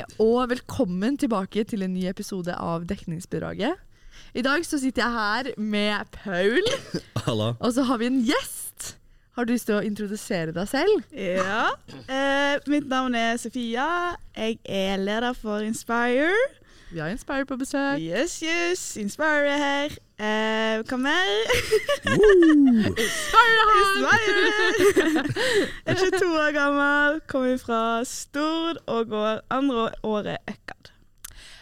Hei og velkommen tilbake til en ny episode av Dekningsbidraget. I dag så sitter jeg her med Paul, Halla. og så har vi en gjest. Har du lyst til å introdusere deg selv? Ja. Eh, mitt navn er Sofia. Jeg er leder for Inspire. Vi har Inspire på besøk. Yes, yes. Inspire er her. Eh, hva mer? Inspire! Jeg er 22 år gammel, kommer fra Stord og går andre året Økkad.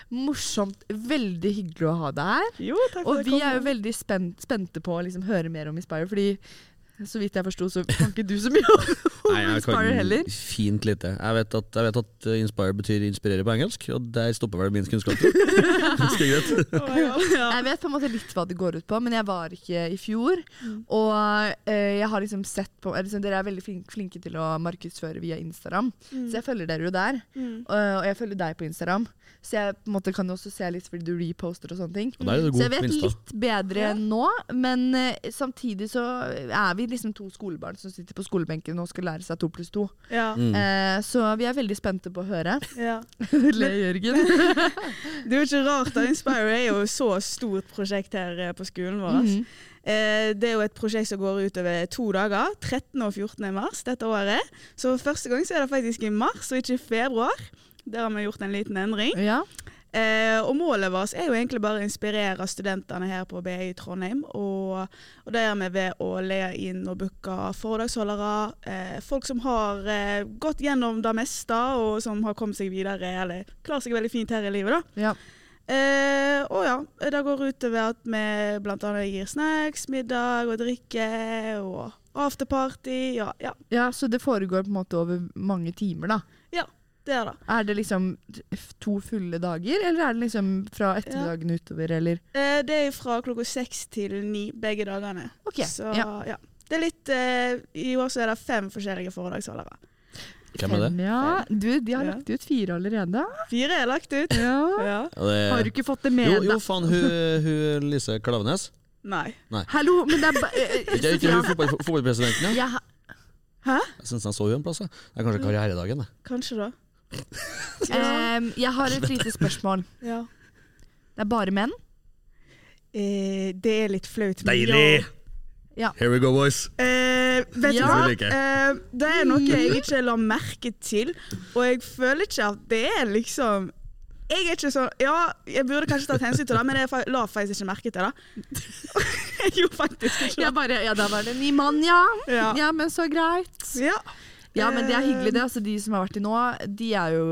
Morsomt. Veldig hyggelig å ha deg her. Jo, takk for Og vi er jo veldig spent, spente på å liksom høre mer om Inspire, fordi så vidt jeg forsto, så kan ikke du så mye om Nei, jeg Inspire heller. fint lite. Jeg vet, at, jeg vet at uh, inspire betyr inspirere på engelsk, og der stopper vel min kunnskap. Ganske greit. Oh ja. Ja. Jeg vet på en måte litt hva det går ut på, men jeg var ikke i fjor. Mm. Og eh, jeg har liksom sett på liksom, Dere er veldig flink, flinke til å markedsføre via Instagram, så jeg følger dere jo der. Mm. Og, og jeg følger deg på Instagram, så jeg på en måte kan jo også se litt fordi du reposter og sånne ting. Og Så jeg vet litt bedre Ja. nå, men eh, samtidig så er vi liksom to skolebarn som sitter på skolebenken og skal lære seg to pluss to. Ja. Mm. Eh, så vi er veldig spente på å høre. ja. Le, Jørgen. Det er jo ikke rart, da. Inspire er jo et så stort prosjekt her eh, på skolen vår. Mm. Eh, det er jo et prosjekt som går utover to dager. 13. og 14. mars dette året. Så første gang så er det faktisk i mars, og ikke i februar. Der har vi gjort en liten endring. Ja. Eh, og målet vårt er jo egentlig bare å inspirere studentene her på BI i Trondheim. Og, og det gjør vi ved å leie inn og booke foredragsholdere. Eh, folk som har eh, gått gjennom det meste, og som har kommet seg videre, eller klarer seg veldig fint her i livet. da. ja. Eh, og ja, det går utover at vi bl.a. gir snacks, middag og drikke og afterparty. Ja, ja, ja, så det foregår på en måte over mange timer, da. Det er det. Er det liksom to fulle dager, eller er det liksom fra ettermiddagen utover, eller? Eh, det er fra klokka seks til ni begge dagene. Ok, Så ja. ja. Det er litt eh, I år så er det fem forskjellige foredragsholdere. Hvem er det? Fem, Ja. Du, de har Ja. lagt ut fire allerede. Fire er lagt ut. Ja. Ja. Ja, det Har du ikke fått det med jo, jo, deg? faen, hun, hun Lise Klavenes. Nei. Nei. Hallo, men det er ba- eh, eh, Ikke, ikke hun fotball, fotballpresidenten, ja? Ja, Hæ? Jeg syns jeg så henne en plass. Det er kanskje karrieredagen. det. Kanskje da. ehm, jeg har et lite spørsmål. Ja. Det er bare menn? Eh, det er litt flaut. men Deilig! Ja. Here we go, boys. Eh, vet Ja. du hva? Det liker. Eh, det er noe jeg ikke la merke til, og jeg føler ikke at det er liksom jeg er ikke sånn Ja, jeg burde kanskje tatt hensyn til det, men jeg fa- la faktisk ikke merke til det. jeg gjorde faktisk ikke Jeg bare, ja, da var det ni mann, ja. Ja. Ja, men så greit. Ja. Ja, men det er hyggelig, det. Altså, de som har vært i nå, de er jo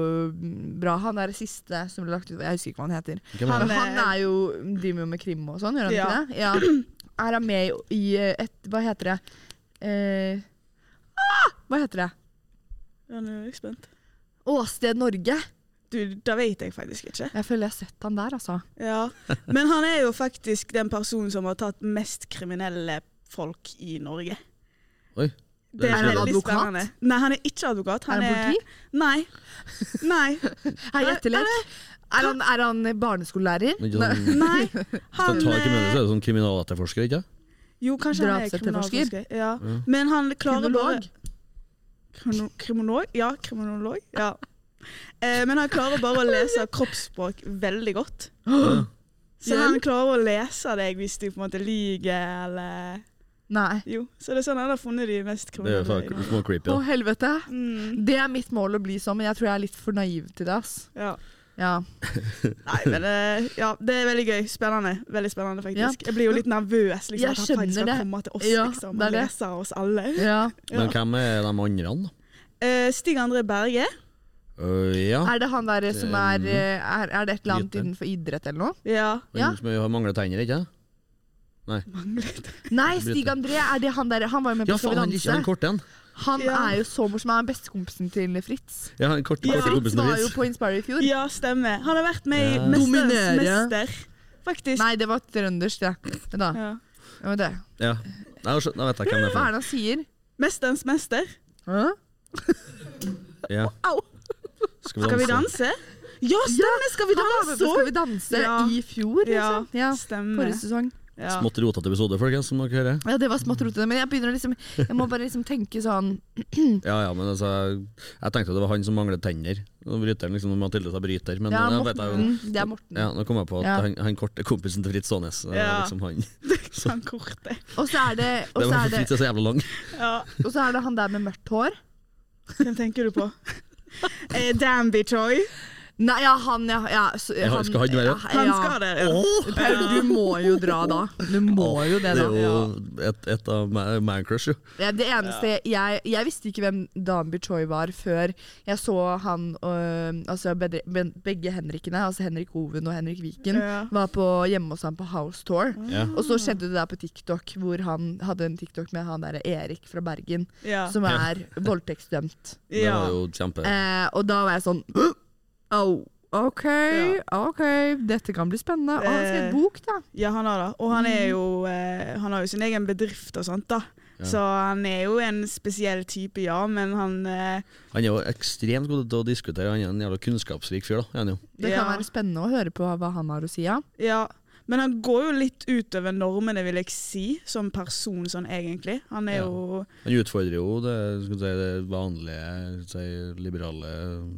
bra. Han er det siste som ble lagt ut. Jeg husker ikke hva han heter. Er Han? Han er jo, driver jo med krim og sånn, gjør han Ja. ikke det? Ja. Er han med i et Hva heter det? Eh, ah, hva heter det? Ja, nå er jeg spent. Åsted Norge. Du, det vet jeg faktisk ikke. Jeg føler jeg har sett han der, altså. Ja. Men han er jo faktisk den personen som har tatt mest kriminelle folk i Norge. Oi. Det Er han veldig advokat? spennende. Nei, han er ikke advokat. Er han politi? Nei. Nei. Hei, gjettelek. Er han, er han barneskolelærer? Sånn, Nei. Han tar kriminelle, så er det sånn kriminaletterforsker, ikke Jo, kanskje han er kriminaletterforsker. Ja. Ja. Men han klarer Kriminolog? Kriminolog? Kriminolog? Ja, kriminolog. Ja. Eh, men han klarer bare å lese kroppsspråk veldig godt. Så han klarer å lese deg hvis du på en måte lyver, eller Nei. Jo. Så det er sånn han har funnet de mest Det er jo kriminelle. faen creepy. Å, helvete. Mm, Det er mitt mål å bli sånn, men jeg tror jeg er litt for naiv til det. ass. ja. Ja. Nei, men eh, ja, det er veldig gøy. Spennende. Veldig spennende, faktisk. Jeg blir jo litt nervøs liksom, Jeg at han faktisk skal det. komme til oss Ja, liksom, og lese oss alle. ja. Ja. Men hvem er de andre? da? Eh, Stig André Berge. Uh, ja. Er det han der som er eh, Er, er det et eller annet innenfor idrett eller noe? Ja. Ja. Han som har mangler tenner, ikke Nei, Stig André, er det han der Han var jo med Ja, på Skal vi danse. han kort, danse. en. Han Ja. er jo så morsom. Han er bestekompisen til Fritz. Ja, han kort, Ja. Fritz var jo på Inspire i fjor. ja, stemmer. Han har vært med i Ja. 'Mesterens mester'. Faktisk. Nei, det var trøndersk, det. Da. Ja. Ja, men det. Ja. Nei, jeg skjønner- Da vet jeg hvem det er. Hva er det han sier? 'Mesterens mester'. Hæ? Ja. Au. Skal Skal vi danse? Ja, stemmer! Skal vi Han danse Skal vi danse Ja. i fjor, Ja, liksom. Ja. stemmer. Forrige sesong. Ja. Smått rotete episode, folkens, som dere hører. Ja, det var smått rotete, men jeg begynner liksom Jeg må bare liksom tenke sånn Ja, ja, men altså Jeg tenkte det var han som manglet tenner. Bryteren, liksom, når Mathilde sa bryter. Men Ja, Morten, jeg, jeg. Det er Morten. ja, Nå kom jeg på at Ja. han, han korte kompisen til Fritz Aanes. var Ja. Liksom han. Han korte. Og så er det Og Det så var er det, Fritz er så jævla lang. Ja. og så er det han der med mørkt hår. Hvem tenker du på? Eh, Danby Troy. Nei, ja, han, ja. ja så, Ja, skal han være? ja, Han skal det, ja. Paul, du må jo dra da. Du må jo det, Det da. er jo et, et av ma- man crush, jo. Ja, det eneste jeg, jeg visste ikke hvem Danby Choi var før jeg så han øh, Altså bedre, begge Henrikene, altså Henrik Hoven og Henrik Viken, Ja. var på, hjemme hos han på House Tour. Ja. Og så skjedde det der på TikTok, hvor han hadde en TikTok med han der Erik fra Bergen, Ja. som er voldtektsdømt. Det var jo kjempe Eh, og da var jeg sånn Oh, OK, OK, dette kan bli spennende. Og han skrev Eh, bok, da. ja, han har det. Og han er jo eh, Han har jo sin egen bedrift og sånt, da. Ja. Så han er jo en spesiell type, ja, men han eh, Han er jo ekstremt god til å diskutere. Han er en jævla kunnskapsrik fyr, da. Han jo. Det Ja. kan være spennende å høre på hva han har å si. Ja. Ja. Men han går jo litt utover normene, vil jeg si, som person sånn egentlig. Han er Ja. jo Han utfordrer jo det, skal si, det vanlige, si, liberale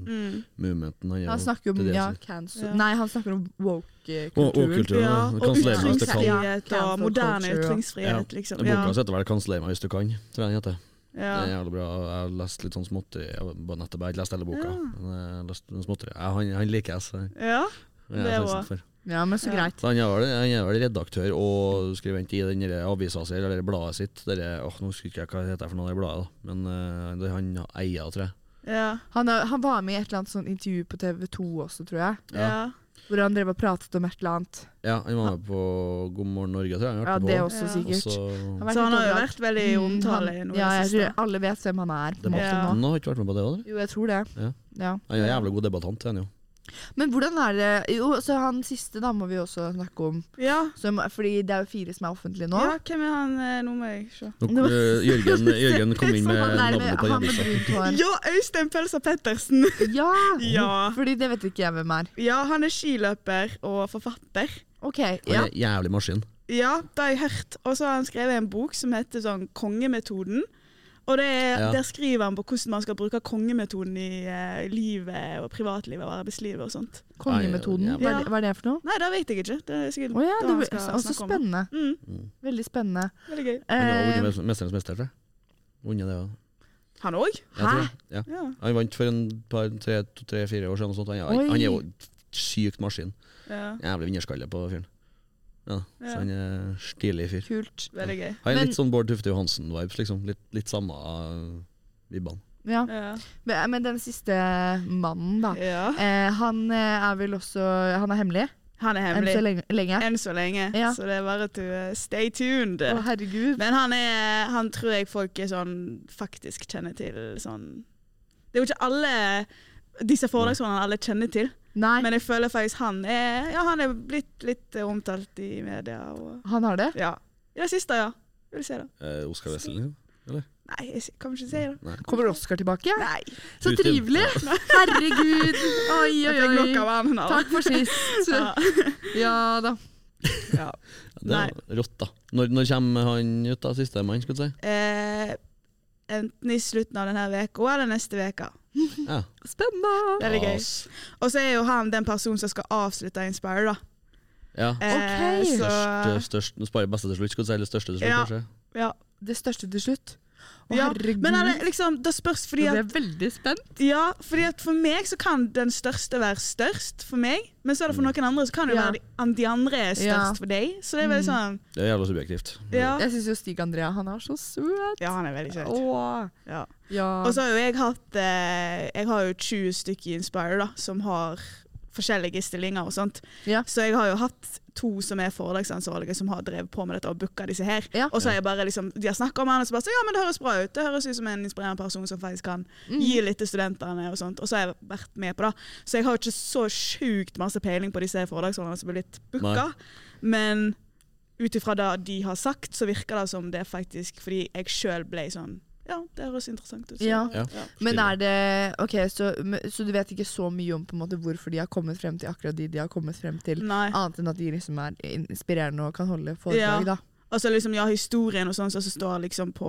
mm. movementen. Han, Han jo- snakker om ja, cancel Ja. Nei, han snakker om woke-kulturen. woke-kulturen. Ja, og ytringsfrihet og, og moderne ytringsfrihet, liksom. Boka Ja. heter vel 'Kansler meg hvis du kan', tror jeg den heter. Ja. Det er jævlig bra. Jeg har lest litt sånn småtteri jeg har bare nettopp jeg ikke lest hele boka. Ja. Men jeg har lest småtteri. Han, han liker jeg, så ja. jeg Det er bra. Ja, men så greit. Han er vel, han er vel redaktør og skribent i den der avisa si, eller bladet sitt. Dere, åh, nå husker jeg ikke hva det heter for noe, det bladet, da. men uh, det han eier, tror jeg. Ja. Han, er, han var med i et eller annet sånn intervju på TV2 også, tror jeg. Ja. Hvor han drev og pratet om et eller annet. Ja, han var med på God morgen Norge, tror jeg. Ja, det er også Ja. sikkert. Også... Han Så han har jo vært veldig i Mm, omtale nå Ja, jeg tror alle vet hvem han er. på en måte Ja. har ikke vært med på det òg, eller? Jo, jeg tror det. Ja. Ja. Han er en jævlig god debattant, han jo. Men hvordan er det Jo, så han siste da må vi også snakke om. Ja. Som, fordi det er jo fire som er offentlige nå. ja, hvem er han eh, Nå må jeg se. Nå, eh, Jørgen, Jørgen kom inn med navnet på hår. Ja, Øystein Pølsa Pettersen! Ja! Ja. Fordi det vet ikke jeg hvem er. ja, han er skiløper og forfatter. OK. ja. Ja. en jævlig maskin. Ja, det har jeg hørt. Og så har han skrevet en bok som heter sånn Kongemetoden. Og det Ja. der skriver han på hvordan man skal bruke kongemetoden i uh, livet og privatlivet og arbeidslivet og sånt. Kongemetoden. Ja. Hva er, det, er det for noe? Nei, det vet jeg ikke. Det er sikkert oh, ja, det han det skal altså, snakke spennende. Mm, Mm. Veldig spennende. veldig gøy. Han har Eh, vunnet Mesternes mester, tror jeg. Vunnet det òg. Han òg? Hæ? Ja. Ja. Han vant for en par, tre-fire tre, år siden. og sånt. Han, han er jo sykt maskin. ja. Jævlig vinnerskalle på fyren. Ja, Ja. Så han er stilig fyr. Kult. Veldig gøy. Han er Men- litt sånn Bård Tufte Johansen-vibes, liksom. Litt, litt samme uh, vibbene. Ja. Ja. Men men den siste mannen, da. ja. Eh, han eh, er vel også Han er hemmelig Han er hemmelig. enn så lenge. lenge. Enn så lenge. Ja. Så det er bare to stay tuned. Å, herregud. Men han er Han tror jeg folk er sånn faktisk kjenner til sånn Det er jo ikke alle disse foredragsholderne alle kjenner til, Nei, men jeg føler faktisk han er Ja, han er blitt litt eh, omtalt i media og han har det. Ja. I det siste, ja. Vil si det? Eh, Oskar Wessel, eller? Nei, jeg s- kan ikke si det. Nei. Kommer Oscar tilbake? Nei. Så trivelig! Herregud. Oi, Jeg oi, fikk nok av oi. han nå. Takk for sist. Ja. Ja da. ja. Det er rått, da. Når, når kommer han ut, da? Siste mann, skal du si? Eh, enten i slutten av denne veka eller neste veka. Ja. Spennende. Veldig gøy. Og så er jo han den personen som skal avslutte Inspire, da. Ja. Eh, Ok. så Størst, størst, nå sparer jeg beste til slutt, skal du si. Eller største til slutt, Ja. kanskje? ja. Det største til slutt. Å, Ja, herregud. Men er det, liksom, det spørs fordi at jeg veldig spent. Ja, fordi at for meg så kan den største være størst for meg, men så er det for Mm. noen andre så kan det jo Ja. være de, an- de andre er størst Ja. for deg. Så det er veldig Mm. sånn Det er jævla subjektivt. Ja, Jeg syns jo Stig Andrea han er så søt. ja han er veldig søt. Åh. Ja. Ja. Og så har jo jeg hatt eh, Jeg har jo 20 stykker i Inspire da, som har forskjellige stillinger og sånt. Ja. Så jeg har jo hatt to som er foredragsansvarlige som har drevet på med dette og booka disse her. Ja. Og så har jeg bare liksom, De har snakka om han og så bare så, ja, men det høres bra ut. Det høres ut som en inspirerende person som faktisk kan Mm. gi litt til studentene. og sånt. Og så har jeg vært med på det. Så jeg har ikke så sjukt masse peiling på disse foredragsholderne som blir litt booka. Men ut ifra det de har sagt, så virker det som det faktisk fordi jeg sjøl ble sånn ja, det høres interessant ut. Så, Ja. Ja. Men er det Ok, så, så du vet ikke så mye om på en måte hvorfor de har kommet frem til akkurat de de har kommet frem til, Nei. annet enn at de liksom er inspirerende og kan holde foredrag, Ja. da. Altså liksom, ja, historien og sånn som står liksom på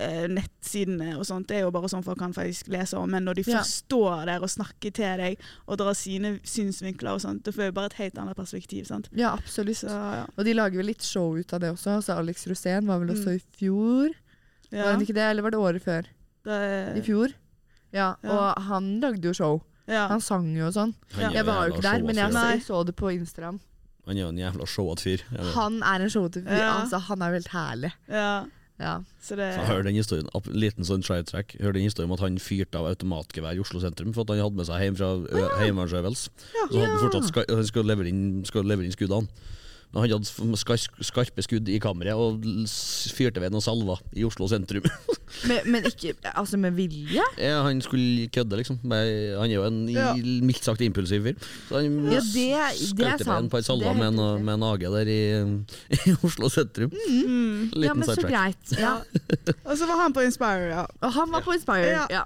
eh, nettsidene og sånt, det er jo bare sånn folk kan faktisk lese om. Men når de Ja. først står der og snakker til deg og drar sine synsvinkler og sånt, da får jeg bare et helt annet perspektiv. sant? Ja, absolutt. Så ja. Og de lager vel litt show ut av det også. Altså Alex Rosén var vel også Mm. i fjor, ja. var det ikke det? Eller var det året før? Det, I fjor? Ja, Ja. og han lagde jo show. ja. Han sang jo og sånn. Ja. Jeg var jo ikke der, men jeg så, Nei. jeg så det på Instagram. Han er jo en jævla showete fyr. Han er en showete fyr. Ja. Altså, han er jo helt herlig. ja. Ja. Så det Så hører den historien, liten sånn track Hør den historien om at han fyrte av automatgevær i Oslo sentrum for at han hadde med seg hjem fra ja. heimevernsøvelse. Så hadde han fortsatt skal, han skulle levere inn, skulle levere inn skuddene. Men han hadde skarpe skudd i kammeret og fyrte ved noen salver i Oslo sentrum. Men, men ikke Altså med vilje? ja, han skulle kødde, liksom. Han er jo en Ja. mildt sagt impulsiv fyr. Så han Ja, det, det skjøt ved en par er salver med, med en AG der i, i Oslo sentrum. mm. Liten Ja, men så greit. Ja. Og så var han på Inspire, ja. Og han var på Inspire. Ja. Ja.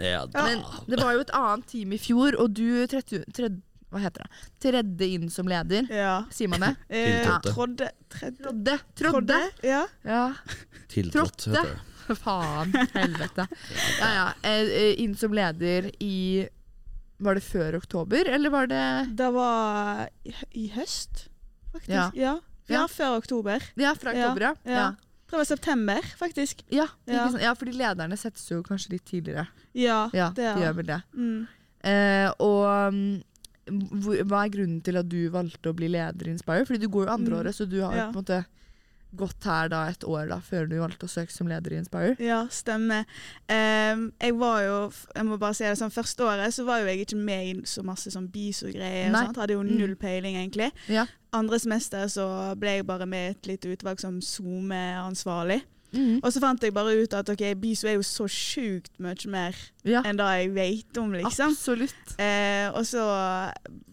Ja, Men det var jo et annet team i fjor, og du tredde, tredde, hva heter det? tredde inn som leder. ja. Sier man det? Eh, Tiltrådte. Trådde Tredde? Trådde. Trådde. Ja. Ja. Tiltrådt, heter det. Faen. Helvete. Ja, ja. Eh, eh, Inn som leder i Var det før oktober, eller var det Det var i, i høst, faktisk. Ja. Ja. Ja, Ja. før oktober. Ja, fra oktober, ja. ja. Ja, Det var september, faktisk. ja, Ja. Sant? ja fordi lederne settes jo kanskje litt tidligere. Ja, Ja, det de er gjør vel det. Mm. Eh, og mm, hva er grunnen til at du valgte å bli leder i Inspire? Fordi du går jo andre Mm. så du har Ja. på en måte gått her da et år da, før du valgte å søke som leder i Inspire. Ja, stemmer. Um, jeg var jo, jeg må bare si det sånn, Første året så var jo jeg ikke med i så masse sånn BISO-greier. og sånt. Hadde jo Mm. null peiling, egentlig. Ja. Andre semester så ble jeg bare med i et lite utvalg som SoMe-ansvarlig. Mhm. Og så fant jeg bare ut at ok, BISO er jo så sjukt mye mer Ja, enn det jeg vet om, liksom. absolutt. Eh, og så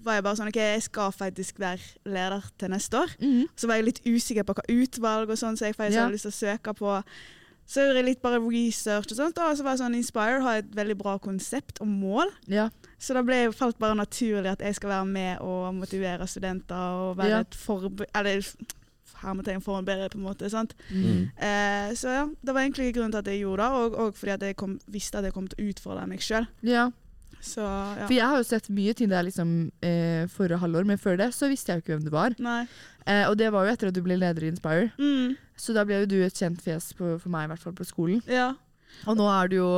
var jeg bare sånn OK, jeg skal faktisk være leder til neste år. Mm. Så var jeg litt usikker på hva utvalg og sånn, så jeg faktisk Ja. hadde lyst til å søke på. Så gjorde jeg litt bare research og sånt, og så var jeg sånn Inspire har et veldig bra konsept og mål. Ja. Så da ble, falt bare naturlig at jeg skal være med og motivere studenter og være et forbe... Eller foran bedre, på en måte. sant? Mhm. Eh, så ja, det var egentlig grunnen til at jeg gjorde det, og, og fordi at jeg kom, visste at jeg kom til å utfordre meg sjøl. ja. Så ja. For jeg har jo sett mye til deg liksom, eh, forrige halvår, men før det så visste jeg jo ikke hvem du var. Nei. Eh, og det var jo etter at du ble leder i Inspire. Mm, Så da ble jo du et kjent fjes på, for meg, i hvert fall på skolen. ja. Og nå er du jo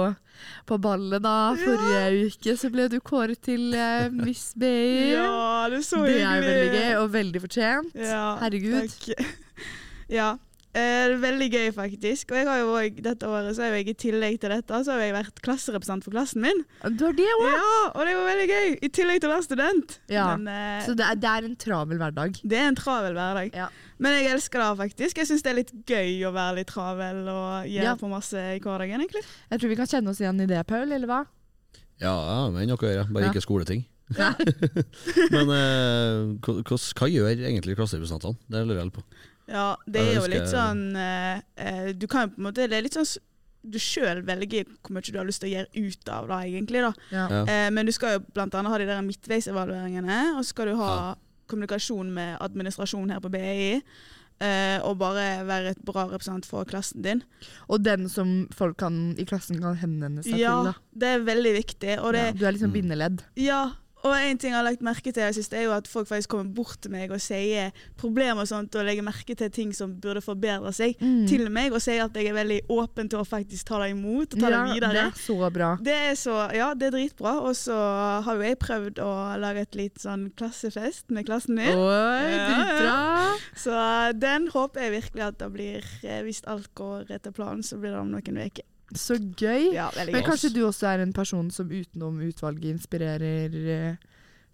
på ballet, da. Forrige uke så ble du kåret til uh, Miss Bay. ja, det er så hyggelig. det er veldig gøy, og veldig fortjent. Ja, Herregud. Takk. ja. Eh, veldig gøy, faktisk. Og jeg har jo også, dette året så har jeg i tillegg til dette så har jeg vært klasserepresentant for klassen min. Du har det òg! Ja, Og det var veldig gøy, i tillegg til å være student. Ja, Men eh, Så det er, det er en travel hverdag. det er en travel hverdag. Ja. Men jeg elsker det faktisk. Jeg syns det er litt gøy å være litt travel og gjøre Ja. på masse i hverdagen, egentlig. Jeg tror vi kan kjenne oss igjen i det, Paul, eller hva? Ja, med men noe å gjøre. Bare Ja. ikke skoleting. Ja. Men eh, hva, hva- hva gjør egentlig klasserepresentantene? Det lurer jeg på. Ja, det er jo litt sånn eh, eh, Du kan jo på en måte Det er litt sånn du sjøl velger hvor mye du har lyst til å gjøre ut av det, egentlig. da. Ja. Ja. Eh, men du skal jo annet ha de der midtveisevalueringene, og så skal du ha Ja. kommunikasjon med administrasjonen her på BI. Eh, og bare være et bra representant for klassen din. Og den som folk kan, i klassen kan henvende seg Ja, til. da. det er veldig viktig. Og det, Ja, du er liksom bindeledd. ja, og en ting jeg har lagt merke til jeg synes, er jo at folk faktisk kommer bort til meg og sier problemer og sånt, og legger merke til ting som burde forbedre seg, Mm. til meg, og sier at jeg er veldig åpen til å faktisk ta det imot og ta ja, det videre. Det er så bra. Det er så, ja, det er dritbra. Og så har jo jeg prøvd å lage et litt sånn klassefest med klassen min. Oi, Ja, dritbra! Så den håper jeg virkelig at det blir eh, Hvis alt går etter planen, så blir det om noen uker. Så gøy. Ja, Men kanskje du også er en person som utenom utvalget inspirerer eh,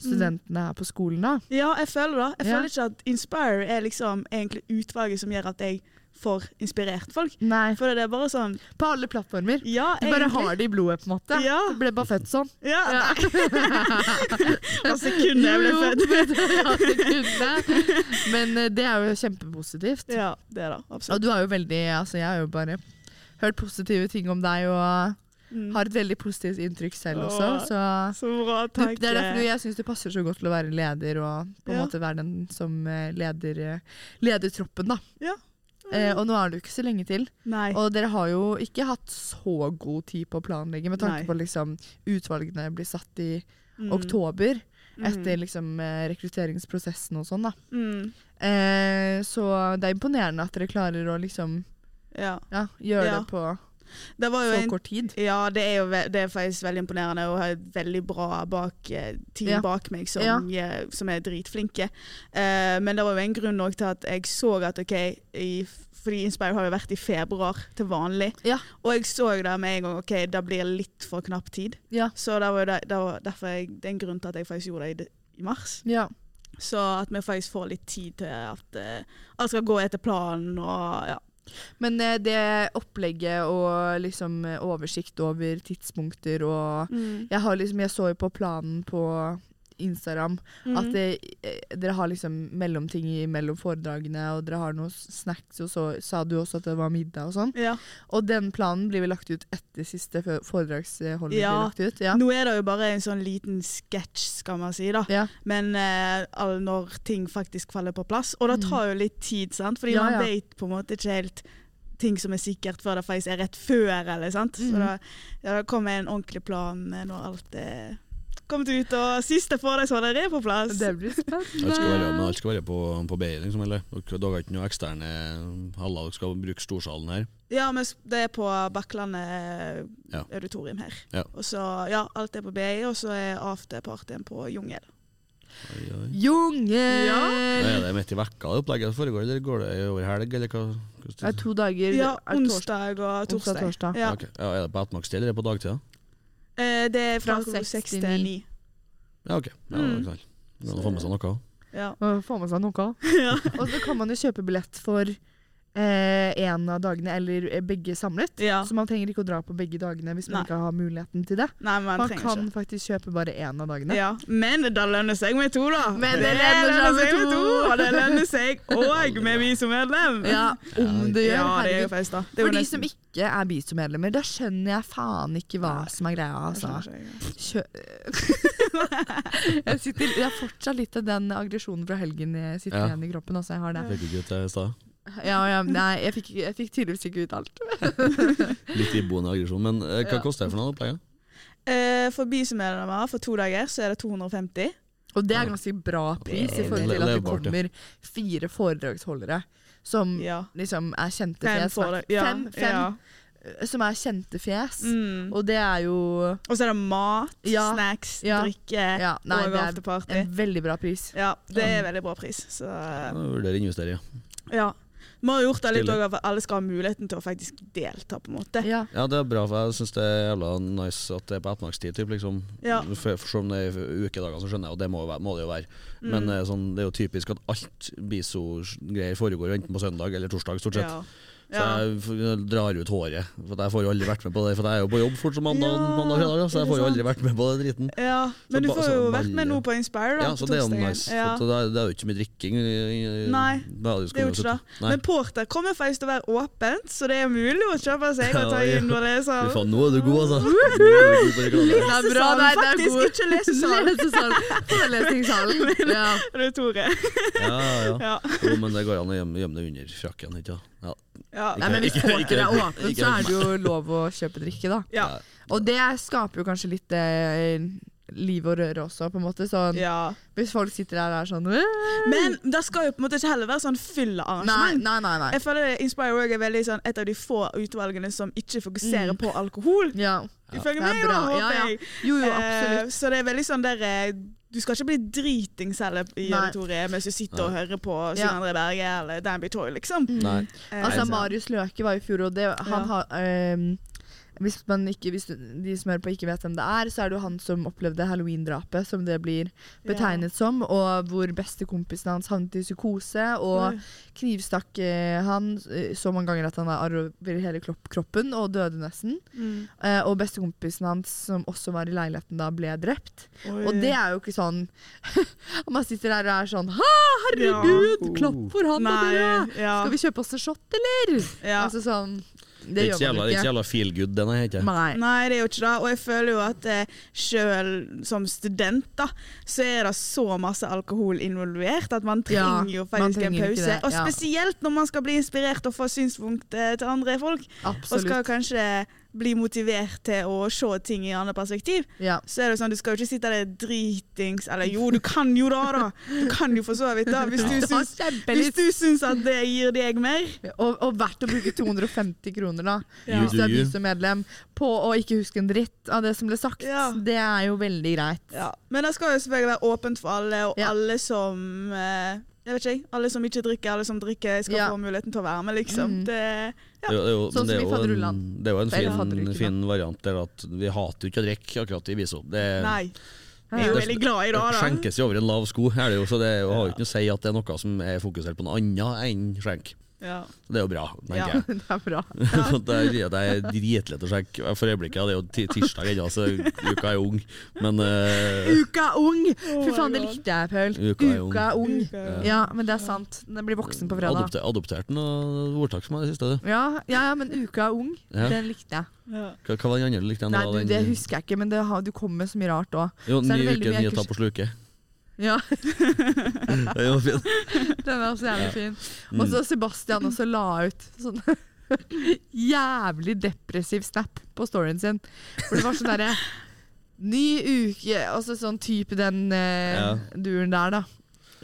studentene her på skolen, da? Ja, jeg føler det. Jeg Ja. føler ikke at Inspire er liksom egentlig utvalget som gjør at jeg får inspirert folk. Nei. For det er bare sånn På alle plattformer. Ja, Du bare egentlig. har det i blodet, på en måte. Ja. Du ble bare født sånn. Ja, Ja. altså kunne jeg ble født. ja, kunne. Men eh, det er jo kjempepositivt. Ja, det er det. Og du er jo veldig Altså, jeg er jo bare hørt positive ting om deg og Mm. har et veldig positivt inntrykk selv også. Så Så bra, du, takk. det er derfor jeg syns du passer så godt til å være leder og på en Ja. måte være den som eh, leder, eh, leder troppen. da. Ja. Eh, og nå er det jo ikke så lenge til. Nei. Og dere har jo ikke hatt så god tid på å planlegge, med tanke Nei. på liksom utvalgene blir satt i Mm. oktober, Mm. etter liksom eh, rekrutteringsprosessen og sånn. da. Mm. Eh, så det er imponerende at dere klarer å liksom Ja. ja, gjør det på Det så en kort tid. Ja, det er jo det er faktisk veldig imponerende å ha et veldig bra bak, eh, team bak meg som, som er dritflinke. Uh, men det var jo en grunn nok til at jeg så at OK, i, fordi Inspire har jo vært i februar til vanlig, Ja. og jeg så det med en gang OK, det blir litt for knapp tid. Ja. Så det var det var derfor jeg, det er en grunn til at jeg faktisk gjorde det i, i mars. Ja. Så at vi faktisk får litt tid til at uh, alt skal gå etter planen og ja. Men eh, det opplegget og liksom eh, oversikt over tidspunkter og Jeg har liksom, jeg så jo på planen på Instagram Mm. at det, eh, dere har liksom mellomting mellom foredragene, og dere har noe snacks, og så sa du også at det var middag og sånn. ja. Og den planen blir vel lagt ut etter siste foredragsholdet Ja. blir lagt ut? Ja. Nå er det jo bare en sånn liten sketsj, skal man si. da. Ja. Men uh, når ting faktisk faller på plass. Og det Mm. tar jo litt tid, sant? fordi man vet på en måte ikke helt ting som er sikkert før det faktisk er rett før. eller sant? Så Mhm. da, ja, da kommer en ordentlig plan når alt er kommet ut, og siste dere er på plass. Det blir Alt skal være, spennende. men alt skal være på, på BI, liksom, eller? Dere dere har ikke noe eksterne haller, dere skal bruke storsalen her? Ja, men det er på Bakklandet Ja. auditorium her. Ja. Og så, ja, alt er på BI, og så er afterpartyen på Jungel. Oi, oi. Jungel! Er det midt i vekka det opplegget foregår, eller går det over helg, eller hva? Det er to dager. Ja, onsdag og torsdag. Onsdag, torsdag. Ja. Okay. Ja, er det på ettermiddagstid, eller er det på dagtid? Eh, det er fra, Fra klokka seks seks til til ni. ni. Ja, ok. Ja, Mm. det er knall. Få med seg noe. Ja. Få med seg noe. ja. Og så kan man jo kjøpe billett for eh, en av dagene, eller eh, begge samlet. Ja. Så man trenger ikke å dra på begge dagene hvis man Nei. ikke har muligheten til det. Nei, man, Man kan ikke. faktisk kjøpe bare én av dagene. Ja, men det lønner seg med to, da. Men det lønner seg med to. Og det lønner seg òg med vi som medlem. Ja, om det gjør. Ja, det er feist, da. Det For de nesten- som ikke er BISO-medlemmer, da skjønner jeg faen ikke hva Nei, som er greia. Jeg Altså. Kjø jeg, sitter, jeg har fortsatt litt av den aggresjonen fra helgen jeg sitter Ja. igjen i kroppen. Altså, jeg har det. Fikk du ikke Ja, ja, nei, jeg fikk, jeg fikk tydeligvis ikke ut alt. Litt iboende aggresjon. Men eh, hva Ja. koster det for noe opplegget? Eh, For BISO-medlemmer for to dager så er det 250. Og det er ganske bra pris i forhold til at det Levbart, ja. kommer fire foredragsholdere som Ja. liksom er kjente Fem fjes. for det. Ja. Fem, fem Ja. som er kjente fjes. Mm. Og det er jo Og så er det mat, Ja. snacks, Ja. drikke ja, nei, og det er afterparty. en veldig bra pris. Ja, det er veldig bra pris. Så Ja, Vurderer å investere ja. ja. Vi har gjort det litt òg at alle skal ha muligheten til å faktisk delta, på en måte. Ja. Ja, det er bra, for jeg syns det er jævla nice at det er på ettermiddagstid. Typ, liksom. Ja. For, for som det er ukedager, så skjønner jeg, og det må, være- må det jo være. Men Mm. Men sånn, det er jo typisk at alt biso-greier foregår enten på søndag eller torsdag, stort sett. Ja. Så jeg drar ut håret. For jeg får jo aldri vært med på det, for jeg er jo på jobb fort som mandag, Ja, mandag fredag, så jeg får jo aldri vært med på den driten. Ja, men Så du får så jo vært med nå på Inspire, da. Ja, på så det er jo nice. Ja. Så det, er, det er jo ikke mye drikking. Nei, Det er jo ikke det. Nei. Men Porter kommer faktisk til å være åpent, så det er mulig å kjøpe seg og ta inn når det er Fy sånn. faen, nå er du god, altså. Lesesalen, er faktisk, ikke lesesal. Lesesal. Forelesningssalen. Ja. Det er Tore. Ja, ja. Jo, men det går an å gjemme, gjemme det under frakken, ikke sant? Ja. Ja. Nei, men hvis Ikke- ikke- porter er åpent, så er det jo lov å kjøpe drikke, da. Ja. Og det skaper jo kanskje litt eh, liv og røre også, på en måte. Sånn, ja. Hvis folk sitter der og er sånn «Åh!» Men det skal jo på en måte ikke heller være sånn fyllearrangement. nei, nei. nei. Jeg føler Inspire Work er veldig sånn et av de få utvalgene som ikke fokuserer Mm. på alkohol. Ja. Ifølge Det meg, da, bra. håper Ja, ja. jeg. Jo, jo, Eh, absolutt. så det er veldig sånn der eh, Du skal ikke bli dritings heller i Nei. auditoriet mens du sitter og hører på Ja. André Berge eller Danby Toy, liksom. Nei. Eh, Altså, Marius Løke var i fjor, og det, han Ja. har ehm, hvis, man ikke, hvis de som hører på ikke vet hvem det er, så er det jo han som opplevde halloween-drapet, som det blir betegnet som, og hvor bestekompisen hans havnet i psykose, og knivstakk eh, han eh, så mange ganger at han har arr over hele kroppen, og døde nesten. Mm. Eh, og bestekompisen hans, som også var i leiligheten da, ble drept. Oi. Og det er jo ikke sånn man sitter der og er sånn Ha, herregud! Ja. Klapp for han og død! ja. Skal vi kjøpe oss en shot, eller? ja. Altså sånn Det er det er ikke jævla feel good, denne heter. Nei. Nei, det er jo ikke det. Og jeg føler jo at eh, sjøl som student, da, så er det så masse alkohol involvert at man Ja, trenger jo faktisk en trenger en pause. det, Og spesielt når man skal bli inspirert og få synspunkt eh, til andre folk. Og skal Absolutt. kanskje bli motivert til å se ting i andre perspektiv. Ja. Så er det sånn, Du skal jo ikke sitte der dritings Eller jo, du kan jo da, da! Du kan jo for så vidt da, hvis du syns, hvis du syns at det gir deg mer. Og, og verdt å bruke 250 kroner, da. Ja. Hvis du er You do you. ny som medlem, på å ikke huske en dritt av det som ble sagt. Ja. Det er jo veldig greit. Ja. Men det skal jo selvfølgelig være åpent for alle, og Ja. alle som eh, jeg vet ikke, alle som ikke drikker, alle som drikker, skal Ja. få muligheten til å være med, liksom. Mm. Det, Det det er jo, Sånn det som er i jo en, det er jo en fin, fin variant der at vi hater jo ikke å drikke akkurat i Viso. Det, nei. Vi er jo veldig glad i det, det skjenkes jo over en lav sko, er det jo, så det er jo- har jo ikke noe å si at det er noe som er fokusert på noe annet enn skjenk. Ja. Det er jo bra, tenker Ja. Det er bra. det er, det er dritlett å sjekke. For øyeblikket det er jo tirsdag ennå, så uka er ung. Men uh... Uka ung! Fy Oh faen, det likte jeg, Paul. Uka er ung. Uka er ung. Uka er ung. Ja, men det er sant. Den blir voksen på fredag. adopter, den noe ordtak som er det siste. du. Ja, ja, ja, men Uka er ung. Ja. Den likte jeg. Ja. Hva, hva var den andre du likte? Nei, du, Det husker jeg ikke, men det har, du kommer med så mye rart òg. Jo, er ny uke, nye ta på sluket. Ja, Den var fin. den er også jævlig Ja. fin. Og så Sebastian også la ut sånn jævlig depressiv snap på storyen sin. For det var sånn derre Ny uke Altså sånn type den eh, Ja. duren der, da.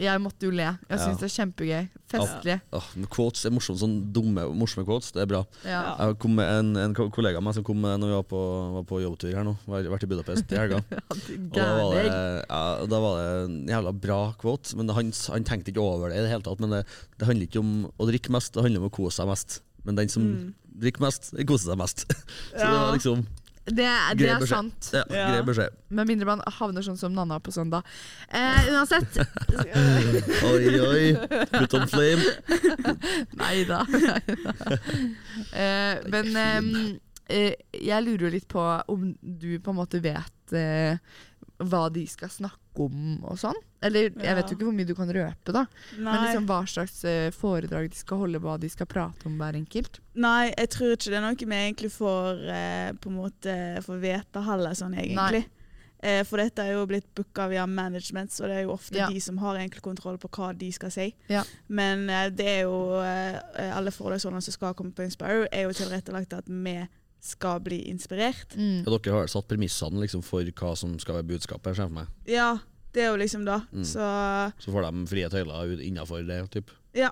Jeg måtte jo le. Jeg Ja. syns det er kjempegøy. Festlig. Ja. men quotes er morsomt, sånn dumme, morsomme quotes. Det er bra. Ja. Jeg kom med en, en kollega av meg som kom med når vi var på, var på jobbtur her nå. Var, vært i Budapest i helga. Og da var, det, ja, da var det en jævla bra quote. Men han, han tenkte ikke over det i det hele tatt. Men det, det handler ikke om å drikke mest, det handler om å kose seg mest. Men den som Mm. drikker mest, koser seg mest. Så det var liksom Det, det er sant. ja, Ja. grei beskjed. Med mindre man havner sånn som Nanna på søndag. Eh, uansett. Oi, oi. Put on flame. Nei da. eh, men eh, jeg lurer jo litt på om du på en måte vet eh, hva de skal snakke om og sånn? Eller jeg Ja. vet jo ikke hvor mye du kan røpe, da. Men liksom hva slags eh, foredrag de skal holde, hva de skal prate om hver enkelt. Nei, jeg tror ikke det er noe vi egentlig får eh, på en måte får vite heller, sånn egentlig. Eh, for dette er jo blitt booka via management, så det er jo ofte Ja. de som har egentlig kontroll på hva de skal si. Ja. Men eh, det er jo eh, alle foredragsholderne som skal komme på Inspire, er jo tilrettelagt at vi skal bli inspirert. Mm. Ja, dere har satt premissene liksom, for hva som skal være budskapet. ser jeg for meg. Ja, det er jo liksom da. Mm. Så Så får de frie tøyler innafor det. Typ. ja.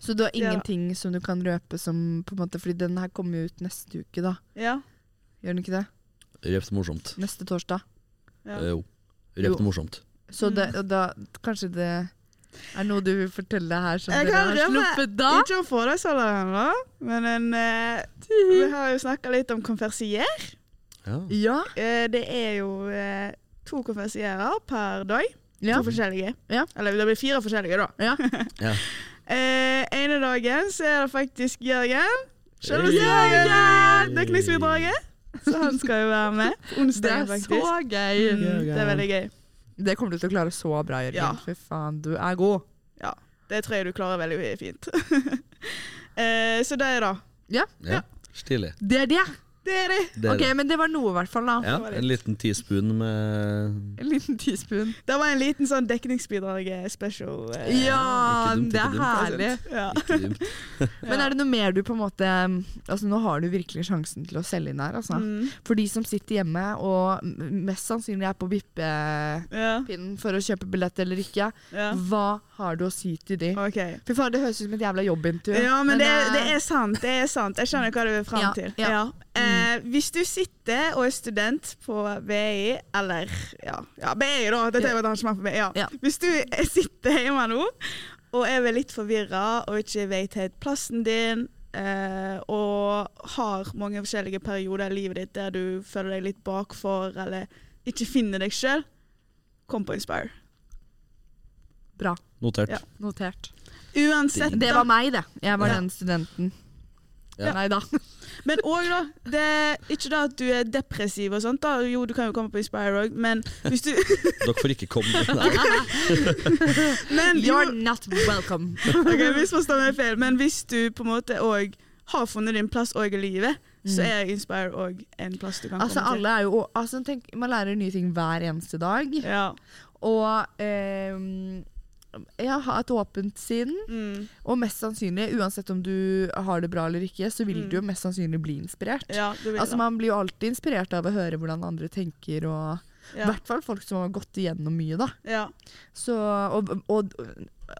Så du har Ja. ingenting som du kan røpe som på en måte Fordi den her kommer jo ut neste uke, da. Ja. Gjør den ikke det? Røpt morsomt. Neste torsdag. ja. Eh, Jo. Røpt morsomt. Så Mm. det, da kanskje det er det noe du vil fortelle her som dere har sluppet da? Ikke om foredragsholderen, da, men en, eh, vi har jo snakka litt om konfersier. Ja. Ja. Eh, det er jo eh, to konfersierer per dag. ja. To forskjellige. Ja. Eller det blir fire forskjellige, da. Ja. Ja. Eh, ene dagen så er det faktisk Jørgen. Selveste Hey. Jørgen! Dekningsbidraget. Så han skal jo være med på Det er så gøy! Mm, det er veldig gøy. Det kommer du til å klare så bra, Jørgen. Ja. Fy faen, du er god. Ja. Det tror jeg du klarer veldig fint. eh, så det er det. ja. Stilig. Det er det! Det er det. Det er ok, det. men det var noe, i hvert fall. da. Ja, en liten teaspoon med En liten teaspoon. Det var en liten sånn dekningsbidrag-special. eh, Ja, dumt, det er herlig. Ja. Men er det noe mer du på en måte Altså Nå har du virkelig sjansen til å selge inn her. Altså. Mm. For de som sitter hjemme og mest sannsynlig er på vippepinnen for å kjøpe billett eller ikke, ja. hva har du å si til de? Okay. Fy faen, det høres ut som et jævla jobbintervju. Ja, men det, eh, det er sant. det er sant. Jeg skjønner hva du vil fram Ja, til. ja. Eh, hvis du sitter og er student på BI, eller ja, ja BI, da. Dette er jo et arrangement for BI. Ja. Ja. Hvis du er- sitter hjemme nå og er vel litt forvirra og ikke vet helt plassen din, eh, og har mange forskjellige perioder i livet ditt der du føler deg litt bakfor eller ikke finner deg sjøl, kom på Inspire. Bra. Notert. Ja. Notert. Uansett, Det var meg, det. Jeg var Ja. den studenten. Ja. Nei da. Men òg, da. Det er ikke da at du er depressiv og sånt. da. Jo, du kan jo komme på Inspire òg, men hvis du Dere får ikke komme. Nei. Men jo, You're not welcome. ok, misforstå meg feil, men hvis du på en måte òg har funnet din plass òg i livet, så Mm. er Inspire òg en plass du kan Altså, komme alle er jo altså, tenk, Man lærer nye ting hver eneste dag. Ja. Og ehm, jeg ha et åpent sinn. Mm. Og mest sannsynlig, uansett om du har det bra eller ikke, så vil Mm. du jo mest sannsynlig bli inspirert. ja, Altså. Man blir jo alltid inspirert av å høre hvordan andre tenker, og i Ja. hvert fall folk som har gått igjennom mye. da. Ja. Så, og, og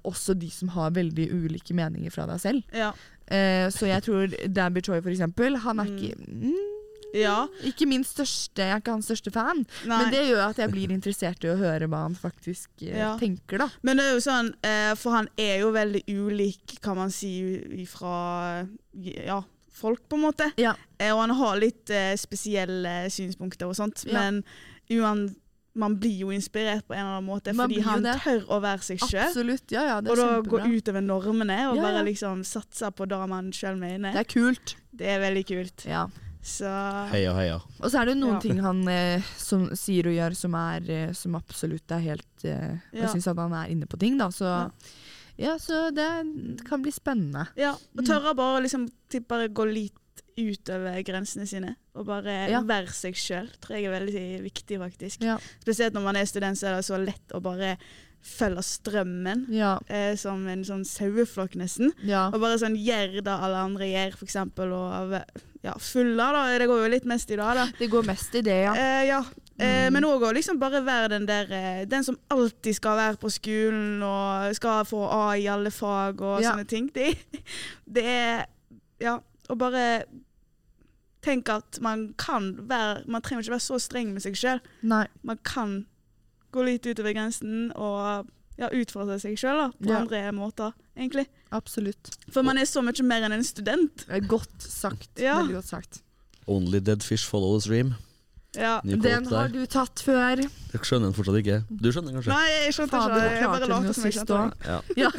også de som har veldig ulike meninger fra deg selv. Ja. Eh, så jeg tror Dabby Choi, for eksempel, han er Mm. ikke mm, ja. Ikke min største, jeg er ikke hans største fan, Nei. men det gjør at jeg blir interessert i å høre hva han faktisk eh, Ja. tenker, da. Men det er jo sånn, eh, for han er jo veldig ulik, kan man si, fra ja, folk, på en måte. Ja. Eh, og han har litt spesielle synspunkter og sånt, men uansett man blir jo inspirert på en eller annen måte, Man fordi han det. tør å være seg sjøl. Ja, ja, Og da gå utover normene og ja. bare liksom satse på det man sjøl mener. Det er kult. Det er veldig kult. Ja. Så Heia, heia. Og så er det noen Ja. ting han eh, som sier og gjør som, er, eh, som absolutt er helt eh, Ja. Jeg syns at han er inne på ting, da. Så Ja. ja, så det kan bli spennende. Ja, og Mm. tørre bare å liksom bare gå litt utover grensene sine. Og bare Ja. være seg sjøl, tror jeg er veldig viktig, faktisk. Ja. Spesielt når man er student, så er det så lett å bare følge strømmen. Ja. Eh, som en sånn saueflokk, nesten. ja. Og bare sånn gjør det alle andre gjør, for eksempel. Og ja, fulle, da. Det går jo litt mest i dag, da. Det går mest i det, ja. Eh, ja. Eh, Mm. Men òg å liksom bare være den der eh, Den som alltid skal være på skolen og skal få A i alle fag og sånne ting. Det, det er Ja, å bare tenke at man kan være Man trenger ikke være så streng med seg sjøl. Man kan gå litt utover grensen og ja, utfordre seg sjøl på Ja. andre måter, egentlig. Absolutt. For man er så mye mer enn en student. Er Godt sagt. Ja. Veldig godt sagt. Only dead fish follow the stream. Ja. Den har du tatt før. Jeg skjønner den fortsatt ikke. Du skjønner kanskje? Nei, jeg skjønte Fader, ikke. Jeg bare lot som jeg skjønte Ja. Ja.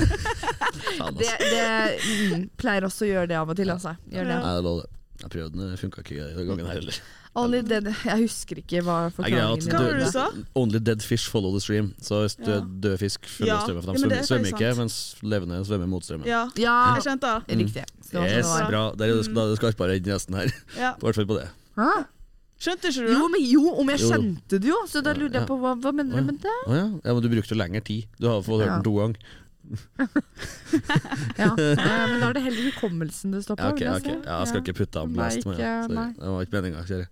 Det, altså. det mm, pleier også å gjøre det av og til, altså. Gjør det. Ja. Nei, det lå det. Jeg prøvde den, det funka ikke denne gangen her heller. Only dead. Jeg husker ikke hva forklaringen Hva var det du sa? Only dead fish follow the stream. Så hvis Ja. er død fisk følger Ja. strømmen, for de men svømmer, er svømmer ikke, mens levende svømmer mot strømmen. Ja, Ja, jeg skjønte det. riktig. Det Yes, det bra. Der er det, er det skarpere enn resten her. Ja. I hvert fall på det. Hæ? Skjønte ikke du Jo, det? men jo, om jeg Jo, jo. skjønte det jo, så da lurte lurer jeg på hva, hva mener du med det? Ja. ja, men du brukte lengre tid. Du har fått hørt den to ganger. Ja. Men da er det heller hukommelsen det står på. Ja, ok, okay. ok. Ja, jeg skal ikke putte av dem meg last. Ikke, nei. Det var ikke meninga, kjære.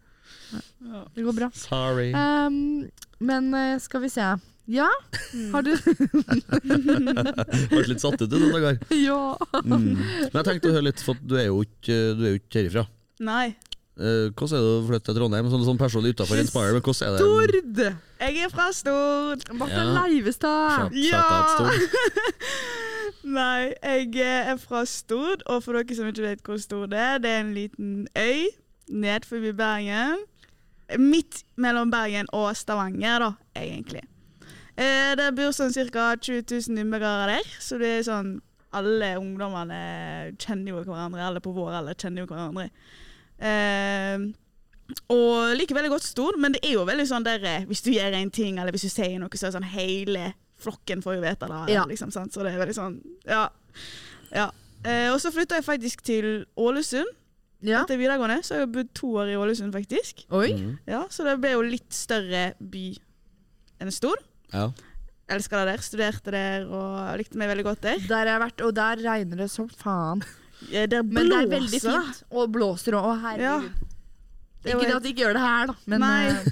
Ja. Det går bra. Sorry. Um, men eh, skal vi se. Ja, Mm. har du Ble litt satt ut i noen dager. Ja. Mm. Men jeg tenkte å høre litt, for du er jo ikke, du er jo ikke herifra. Nei. Eh, hvordan er det å flytte til Trondheim? Sånn, sånn personlig utenfor Inspire, men hvordan er det? Stord! Jeg er fra Stord. Marte Ja. Leivestad. Ja! Nei, jeg er fra Stord, og for dere som ikke vet hvor Stord er, det er en liten øy ned forbi Bergen. Midt mellom Bergen og Stavanger, da, egentlig. Eh, det bor sånn ca. 20 000 innbyggere der, så det er sånn alle ungdommene kjenner jo hverandre, alle på vår alder kjenner jo hverandre. Eh, og liker veldig godt Stord, men det er jo veldig sånn der eh, hvis du gjør en ting, eller hvis du sier noe, så er det sånn hele flokken får jo vite det. Ja. Liksom. Så det er veldig sånn, ja. ja. Eh, og så flytta jeg faktisk til Ålesund Ja. etter videregående, så har jeg bodd to år i Ålesund, faktisk. Oi. Mm. Ja, Så det ble jo litt større by enn Stord. Ja. Elska det der, studerte der og likte meg veldig godt der. Der jeg har jeg vært, og der regner det som faen. Ja, Der Men det er veldig fint. Og blåser og Herregud. herregud. Det Ikke det at de ikke gjør det her, da. Men Nei. eh,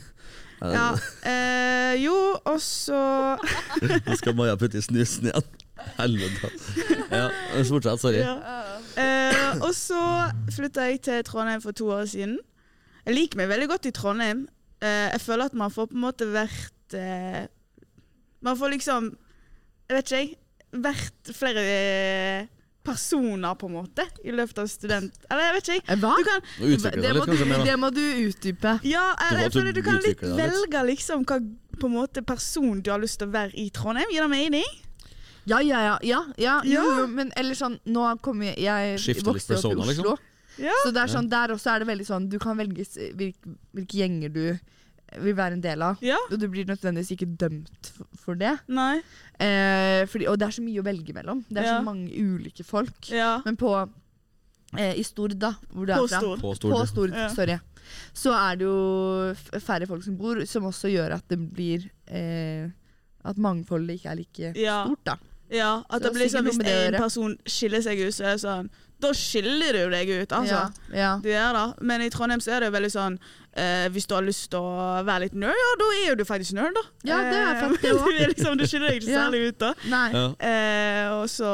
Ja. Eh, jo, og så Nå skal Maja putte i snusen igjen. Helvete. Ja, fortsett. Sorry. ja. Eh, Og så flytta jeg til Trondheim for to år siden. Jeg liker meg veldig godt i Trondheim. Eh, jeg føler at man får på en måte vært eh, Man får liksom Jeg vet ikke, jeg. Vært flere eh, personer, på en måte, i løpet av student... Eller jeg vet ikke. jeg. Hva? Du kan, Det det må, du, det må du utdype. ja, jeg føler du kan litt. velge liksom hva på en måte person du har lyst til å være i Trondheim. Gir det mening? Ja, ja, ja. ja, ja. Ja. Jo, jo, men eller sånn Nå kommer jeg Jeg Skifter litt vokste opp i persona, Oslo. liksom. Ja. Så det er sånn, der også er det veldig sånn Du kan velge s- hvilke, hvilke gjenger du vil være en del av. Ja? Og du blir nødvendigvis ikke dømt f- for det. Nei? Eh, fordi, og det er så mye å velge mellom. Det er Ja. så mange ulike folk. Ja. Men på eh, I Stord, da, hvor du er På fra. Stord. På På Stord. Stord, Ja. sorry. Så er det jo f- færre folk som bor, som også gjør at det blir eh, At mangfoldet ikke er like Ja. stort, da. Ja, at det blir sånn hvis én en person skiller seg ut, så er det sånn Da skiller du deg ut, altså. Ja, ja. Du gjør det. Men i Trondheim så er det veldig sånn eh, Hvis du har lyst til å være litt nerd, ja, da er jo du faktisk nerd, da. Ja, det er Eh, det også. du, er liksom, du skiller deg ikke Ja. særlig ut, da. Nei. Ja. Eh, og så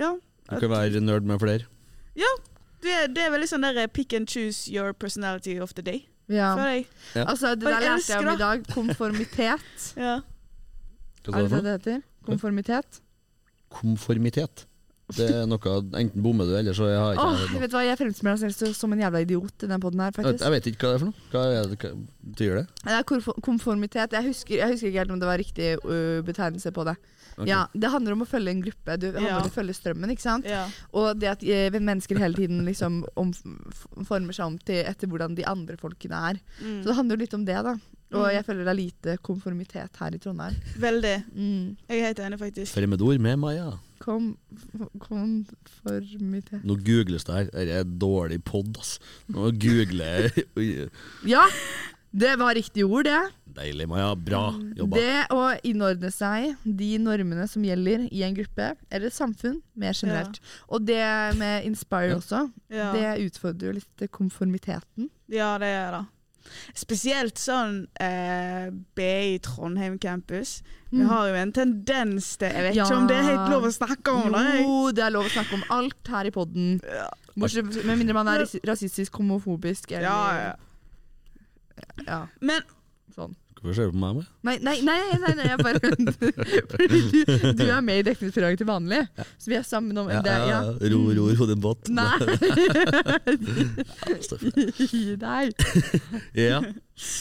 Ja. Du kan være nerd med flere. Det er, det er veldig sånn der eh, pick and choose your personality of the day. Ja. For deg Ja. Altså, det der lærte jeg om i dag. Konformitet. Ja. Hva Er sa det du for det noe? det heter? Konformitet. Konformitet. Det er noe Enten bommer du, eller så har jeg Åh, ikke noe. vet du hva, Jeg fremstiller meg selv som en jævla idiot i den poden her, Jeg vet- faktisk. Jeg vet ikke hva det er for noe. Hva, er hva betyr det? Det er konformitet. Jeg husker, jeg husker ikke helt om det var riktig øh, betegnelse på det. Ok. Ja, Det handler om å følge en gruppe. Du handler Ja. om å følge strømmen. ikke sant? ja. Og det at eh, mennesker hele tiden liksom om, former seg om til etter hvordan de andre folkene er. Mm. Så det handler jo litt om det, da. Og Mm. jeg føler det er lite konformitet her i Trondheim. Veldig. Mm. Jeg er helt enig, faktisk. Fremmedord med Maja. Kom, konformitet Nå googles det her. Dette er dårlig pod, ass. Nå googler jeg Ja! Det var riktig ord, det. Deilig, Maja. Bra jobba. Det å innordne seg de normene som gjelder i en gruppe, eller et samfunn, mer generelt. Og det med Inspire Ja. også, Ja. det utfordrer jo litt konformiteten. Ja, det gjør det. Spesielt sånn eh, BI Trondheim campus. Vi Mm. har jo en tendens til Jeg vet Ja. ikke om det er helt lov å snakke om det. Jo, det er lov å snakke om alt her i podden. Ja. Med mindre man er rasistisk, homofobisk eller Ja, ja. Men sånn. Hvorfor ser du på meg? med? Nei, nei, nei, nei, nei jeg bare Fordi du, du er med i dekningsprogrammet til vanlig, så vi er sammen om Ja, det. Ja. Ro, ro, ro din båt. Nei! Gi deg. Ja,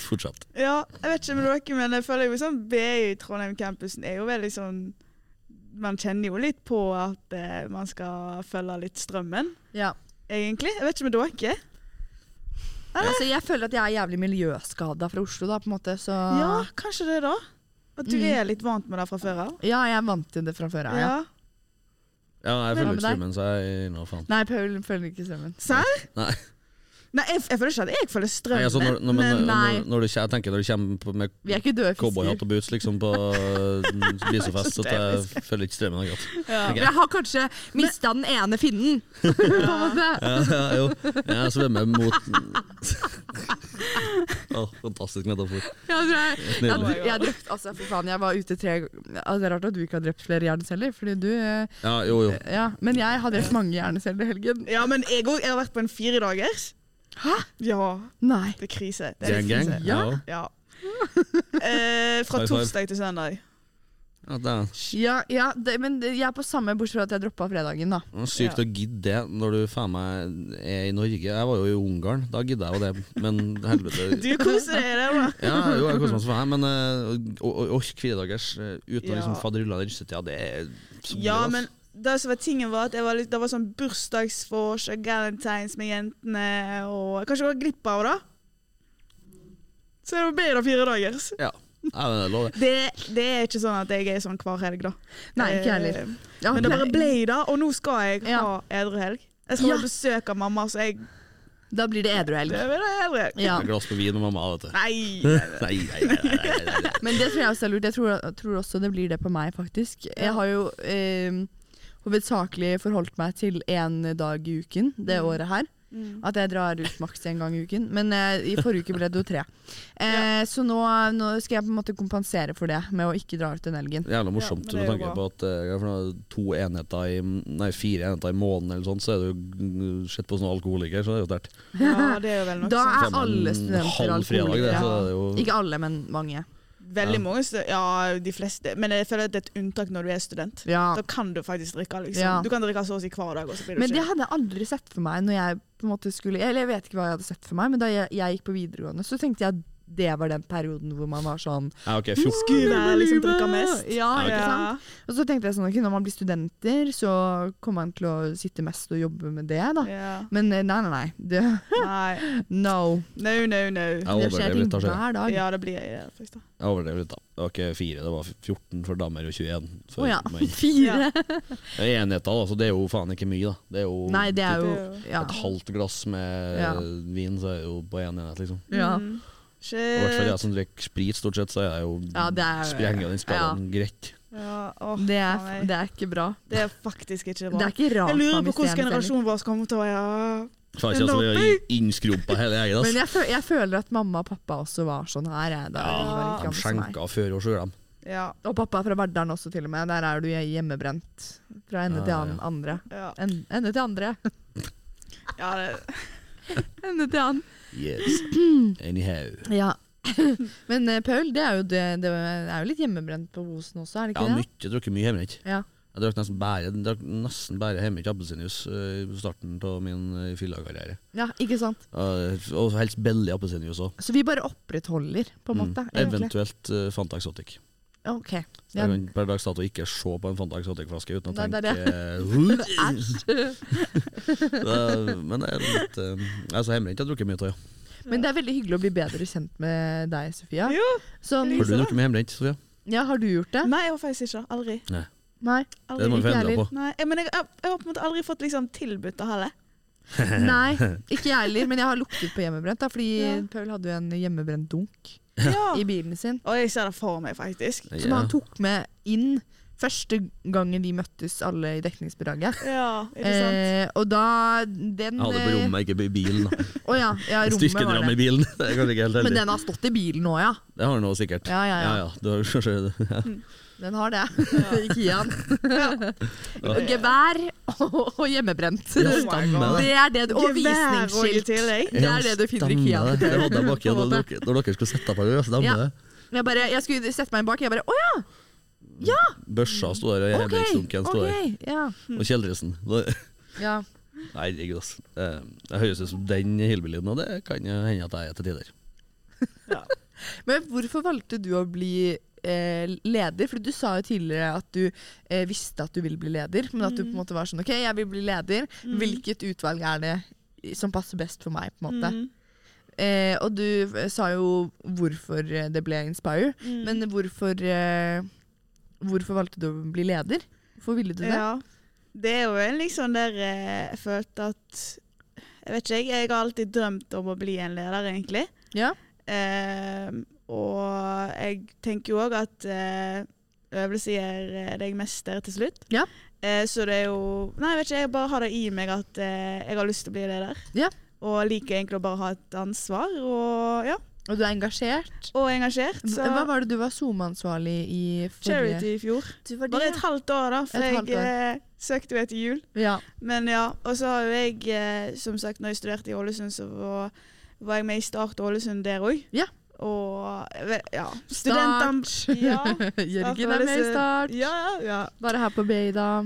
Fortsatt. ja, jeg vet ikke med dere, men jeg føler jo sånn BI Trondheim campusen er jo veldig sånn Man kjenner jo litt på at eh, man skal følge litt strømmen, Ja. egentlig. Jeg vet ikke med dere. Altså, jeg føler at jeg er jævlig miljøskada fra Oslo, da, på en måte, så Ja, kanskje det, da. At du Mm. er litt vant med det fra før av. Ja, jeg er vant til det fra før av. Ja. Ja. Ja, jeg føler ikke strømmen, så jeg Nå faen. Nei, Paul føler ikke strømmen. Serr? Nei. Jeg, jeg føler ikke at jeg følger Nei, altså, når, når, men men, nei. når, når du, jeg tenker når du kommer med cowboyhatt og boots liksom på spisefest, at jeg følger ikke strømmen akkurat. ja. Ok. Jeg har kanskje mista den ene finnen. på en måte. Ja, ja, jo. Jeg svømmer mot oh, Fantastisk metafor. Ja, jeg, jeg, Nydelig. jeg, drept, altså, for faen, jeg var ute tre altså, Det er rart at du ikke har drept flere hjerneceller, fordi du eh, Ja, jo, jo. Ja, men jeg har drept mange hjerneceller i helgen. ja, men jeg òg. Jeg har vært på en firedagers. Hæ? Ja, Nei. det er krise. Det er Gang, gang. krise. Ja. Ja. Eh, fra High five. torsdag til søndag. Ja, det er Ja, ja det, men jeg er på samme, bortsett fra at jeg droppa fredagen, da. det er sykt Ja. å gidde det når du faen meg er i Norge. Jeg var jo i Ungarn, da gidder jeg jo det, men helvete Du koser deg da. Ja, jo, jeg koser meg som faen, men uh, ork firedagers uh, uten å Ja. liksom fadderulla den russetida, det er så Ja, altså. men det som var tingen var at jeg var litt, det var sånn bursdagsvors og galentines med jentene, og kanskje jeg var glipp av det. Så det var bedre fire dagers. Ja, ja det det. Det, det er ikke sånn at jeg er sånn hver helg, da. Nei, ikke heller. Ja, Men det bare ble det, og nå skal jeg Ja. ha edru helg. Jeg skal Ja. ha besøk av mamma, så jeg Da blir det edruhelg. Det blir det edru helg. Ja. Et glass på vin og mamma, vet du. Nei, nei, nei, nei. Men det tror jeg også er lurt. Jeg tror, tror også det blir det på meg, faktisk. Jeg har jo eh, hovedsakelig forholdt meg til én dag i uken det Mm. året her. Mm. At jeg drar ut maks én gang i uken. Men eh, i forrige uke ble det jo tre. Eh, Så nå, nå skal jeg på en måte kompensere for det med å ikke dra ut den helgen. Jævla morsomt Ja, med tanke på at eh, ja, for to enheter i, nei, fire enheter i måneden eller sånn, så er mm, sett på som alkoholiker, så det er jo sterkt. Ja, det er jo vel noe Da er alle studenter halv fredag, det, alkoholikere. det er jo Ikke alle, men mange. Veldig Ja. mange Ja, de fleste. Men jeg føler at det er et unntak når du er student. Ja. Da kan du faktisk drikke. liksom. Ja. Du kan drikke så å si hver dag. Du Men det ikke hadde jeg aldri sett for meg når jeg på en måte skulle Eller jeg vet ikke hva jeg hadde sett for meg, men da jeg, jeg gikk på videregående, så tenkte jeg det var den perioden hvor man var sånn Ja, okay, Skulle liksom drikke mest. Ja, Ja, ok. ikke sant? Og så tenkte jeg sånn, ok, når man blir studenter, så kommer man til å sitte mest og jobbe med det, da. Ja. Men eh, nei, nei, nei. Det, Nei. no. No, no, no. Jeg Det skjer overdrev ting hver dag. Ja, det blir faktisk. da. Jeg overdrev litt, da. Det var ikke fire, det var 14 for damer og 21 for oh, ja. menn. Fire. Det er enheter, da, så det er jo faen ikke mye, da. Det er jo Nei, det er jo Det er jo- Ja. et halvt glass med Ja. vin, så er det jo på én enhet, liksom. ja. Mm. Og I hvert fall jeg som drikker sprit, stort sett, så er jeg jo Ja, det er- sprenger den skalaen greit. Ja, åh, Det er, det er ikke bra. det er faktisk ikke Det bra. er ikke rart Jeg lurer på hvordan generasjonen vår kommer til å være. Faen ikke altså, vi innskrumpa hele gjengen, Men jeg, føl jeg føler at mamma og pappa også var sånn her. Da Ja, de skjenka før oss sjøl, dem. Ja, Og pappa er fra Verdalen også, til og med. Der er du hjemmebrent fra ende Ja, til an andre. ja. En, ende til andre. ja det, ende til an. Yes. Anyhow. Ja. Men uh, Paul, det er jo, det, det er jo litt hjemmebrent på Osen også, er det Ja, ikke det? mye. Jeg drakk mye hjemmebrent. Ja. Jeg drakk nesten bare, drakk nesten bare hjemmebrent appelsinjuice i starten av min uh, fyllakarriere. ja, ikke sant? Uh, og helst billig appelsinjuice òg. Så vi bare opprettholder, på en måte. Mm. Eventuelt uh, Fanta Exotic. Ok. Så Ja. jeg kan per dags dato ikke se på en Fanta Exotic-flaske uten å Nei, tenke det Æsj! Æsj. Men det er litt uh, jeg hjemmebrent har jeg drukket mye av, ja. Men det er veldig hyggelig å bli bedre kjent med deg, Sofia. Jo, Sånn, Har du drukket mye hjemmebrent, Sofia? ja, har du gjort det? Nei, jeg har faktisk ikke. Aldri. Nei. aldri. Det må vi få endra på. Nei, jeg, men jeg, jeg, jeg har på en måte aldri fått liksom tilbudt det. Nei, ikke jeg heller, men jeg har luktet på hjemmebrent. Da, fordi Ja. Paul hadde jo en hjemmebrent dunk Ja. i bilen sin. Og jeg ser det for meg, faktisk. Som han tok med inn første gangen de møttes alle i dekningsbidraget. Ja, ikke sant? Eh, og da den Jeg hadde på rommet, ikke i bilen. da. Å ja, ja rommet var i bilen. Det er ikke helt Men den har stått i bilen nå, ja. Det har den nå sikkert. Ja, ja, ja. ja, du har kanskje ja. Den har det. Ikiaen. Gevær og, og hjemmebrent. Ja, stemmer Det er det du, og visningsskilt. Det er det du finner i stemmer det. Det hadde jeg baki når dere, når dere skulle sette på det. Stemmer Ja. det. Jeg, bare, jeg skulle sette meg bak, jeg bare Å ja! Børsa sto der, og OK! hjemmebrentsdunken sto der. ja. Og kjeldrisen. Ja. Nei, herregud, ass. Eh, Det høres ut som den hillbillyen, og det kan hende at jeg er til tider. Men hvorfor valgte du å bli eh, leder? For du sa jo tidligere at du eh, visste at du ville bli leder, men at du på en måte var sånn OK, jeg vil bli leder. Mm. Hvilket utvalg er det som passer best for meg, på en måte? Mm. Eh, og du eh, sa jo hvorfor eh, det ble Inspire, Mm. men hvorfor eh, Hvorfor valgte du å bli leder? Hvorfor ville du det? Ja. Det er jo en liksom der jeg følte at Jeg vet ikke, jeg. Har alltid drømt om å bli en leder, egentlig. Ja. Eh, og jeg tenker jo òg at eh, øvelse gjør deg mester til slutt. Ja. Eh, så det er jo Nei, jeg vet ikke, jeg bare har det i meg at eh, jeg har lyst til å bli leder. Ja. Og liker egentlig å bare ha et ansvar, og ja. Og du er engasjert. Og engasjert. Så Hva var det du var SoMe-ansvarlig i forrige Charity i fjor. Var Bare et halvt år, da, for Et jeg eh, søkte jo etter jul. Ja. Men ja, og så har jo jeg, eh, som sagt, når jeg studerte i Ålesund, så var, var jeg med i Start Ålesund der òg. Ja. Og ja. Start. Ja. Jørgen er med i Start. Ja, ja, ja. Bare her på Beida.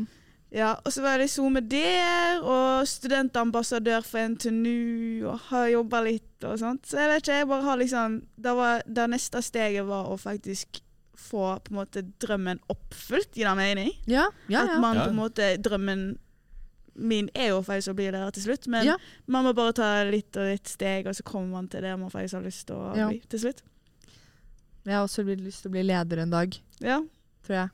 ja. Og så var det SoMe der, og studentambassadør for NTNU, og har jobba litt og sånt. Så jeg vet ikke, jeg bare har liksom Det, var, det neste steget var å faktisk få på en måte drømmen oppfylt, gir det mening? Ja, ja, At man på en måte Drømmen min er jo faktisk å bli lærer til slutt, men Ja. man må bare ta litt og litt steg, og så kommer man til det man faktisk har lyst til å Ja. bli til slutt. Jeg har også lyst til å bli leder en dag, Ja, tror jeg.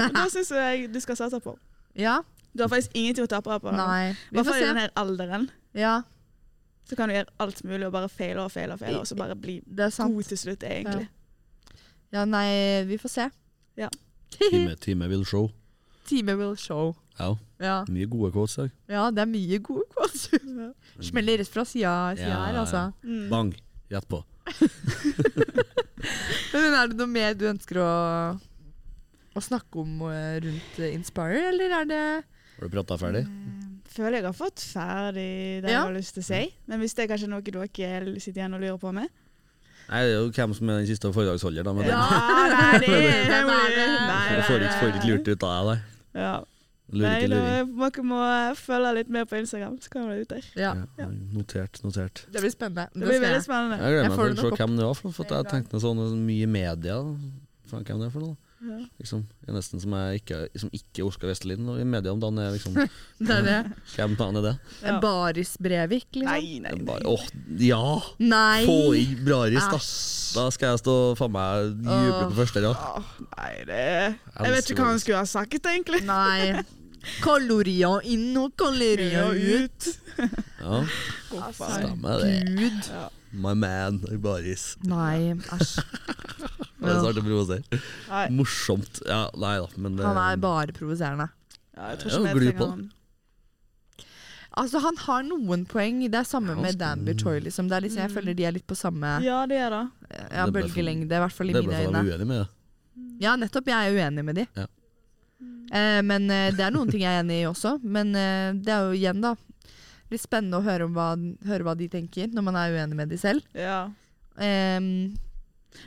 og Da syns jeg du skal satse på. Ja. Du har faktisk ingenting å tape på. Nei. I Vi hvert får fall i denne alderen. Ja, Så kan du gjøre alt mulig og bare feile og feile og feile, og så bare bli god til slutt, egentlig. Ja, nei, vi får se. Ja. Time, time will show. Time will show. Ja, Ja. mye gode quotes her. ja, det er mye gode quotes. Smeller rett fra sida Ja, her, altså. Mm. Bang! Rett på. Men er det noe mer du ønsker å, å snakke om eh, rundt eh, Inspire, eller er det Har du prata ferdig? Føler jeg har fått ferdig det Ja. jeg har lyst til å si. Men hvis det er kanskje noe dere sitter igjen og lurer på med? Nei, det er jo hvem som er den siste foredragsholder, da. Men Ja, det er Hvem er det? Nei, jeg får ikke, lurt ut av deg der. Ja. Nei, dere må eh, følge litt med på Instagram, så kommer det ut der. Ja, Ja, notert, notert. det blir spennende. Det blir veldig spennende. Jeg gleder meg får til å se hvem det var, for, for jeg En tenkte sånn mye media. Hvem det er for noe? Ja. Liksom, det er nesten som jeg ikke, som ikke er Oskar Vestelin i media om dagen. Liksom, Det er det. hvem faen er det? Ja. Baris Brevik, liksom. Nei, nei, nei. åh, ja! Nei. Få inn Braris, da! Da skal jeg stå faen meg juble på første rad. Nei, det Jeg vet ikke hva han skulle ha sagt, egentlig. Nei. Kalorier inn og kalorier ut. Ja, stemmer det. Gud. My man, Baris. Nei, æsj. Det er snart å provosere. Nei. Morsomt. Ja, nei da, men det Han er bare provoserende. Ja, jeg tror ikke vi glu trenger på. han. Altså, han har noen poeng. Det er samme Ja, med han Danby Toy. Liksom. Det er liksom, jeg Mm. føler de er litt på samme Ja, det er det. ja, Det ble for- bølgelengde, i hvert fall i Det er mine bare øyne. jeg uenig med det. Ja, nettopp. Jeg er uenig med de. Ja. Eh, men eh, det er noen ting jeg er enig i også. Men eh, det er jo igjen, da. Litt spennende å høre, om hva, høre hva de tenker, når man er uenig med de selv. Ja. Ehm,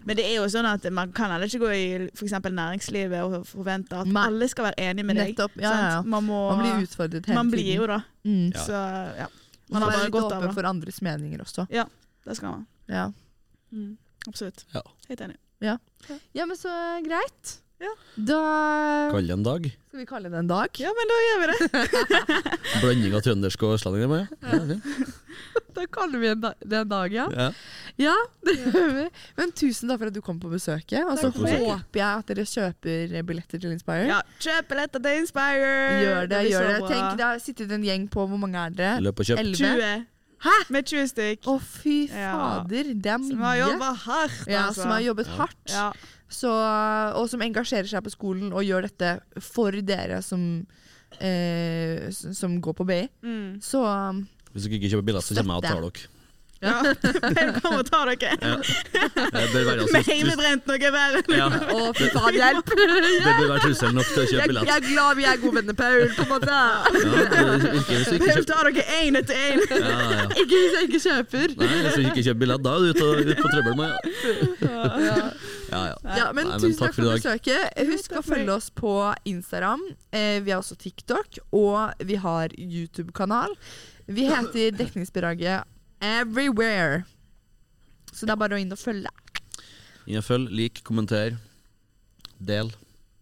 Men det er jo sånn at man kan heller ikke gå i for næringslivet og forvente at Nei. alle skal være enig med deg. nettopp. Ja, ja, ja. Man, må, Man blir utfordret hele man blir jo da. Mm. Så ja, Man har bare godt av det. for andres meninger også. Ja, Det skal man. Ja. Mm. Absolutt. Ja. Helt enig. ja, men så greit. Ja. Da Kall det en dag. skal vi kalle det en dag. Ja, men da gjør vi det. Blanding av trøndersk og østlending. Ja. Ja. Da kaller vi det en dag, ja. ja. Ja, det gjør vi. Men tusen takk for at du kom på besøket. Og så håper jeg at dere kjøper billetter til Inspire. Ja, kjøp billetter til Inspire! Gjør det, det gjør det. Tenk, det har sittet en gjeng på Hvor mange er dere? Løp og kjøp. 11? 20. Hæ? Med 20 stykk. Å, fy Ja. fader. Det er Som har jobba hardt, Ja, altså. som har jobbet hardt. Ja. Så, og som engasjerer seg på skolen og gjør dette for dere som, eh, som går på BI. Mm. Så Hvis dere ikke kjøper billett, så kommer jeg og tar dere. Ja. Jeg kommer og tar dere. Ja. Med hjemmebrent noe og ja, Å, fy faen, hjelp! det bør være trussel nok til å kjøpe billett. jeg er glad vi er gode venner, Paul. På en måte. Ja, virker hvis ikke Jeg tar dere én etter én. ja, ja. Ikke hvis jeg ikke kjøper. Nei, hvis du ikke kjøper billett, da er du ute, ut på trøbbel med Ja. Ja, ja. Ja, men Nei, men tusen takk for for besøket. Husk å følge oss på Instagram. Eh, vi har også TikTok, og vi har YouTube-kanal. Vi heter Dekningsbidraget everywhere. Så det er bare å inn og følge. Inn og følg, lik, kommenter, del.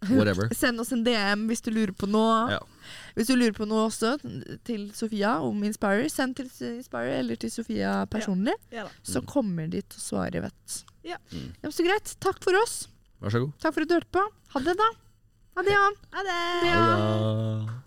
Whatever. Send oss en DM hvis du lurer på noe. Ja. Hvis du lurer på noe også til Sofia om Inspire, send til Inspire eller til Sofia personlig. Ja Ja, Så kommer de til å svare, vet Ja. Mm. ja. Så greit. Takk for oss. Vær så god. Takk for at du hørte på. Ha det, da. Ha det, ja. Ha det! Ha det.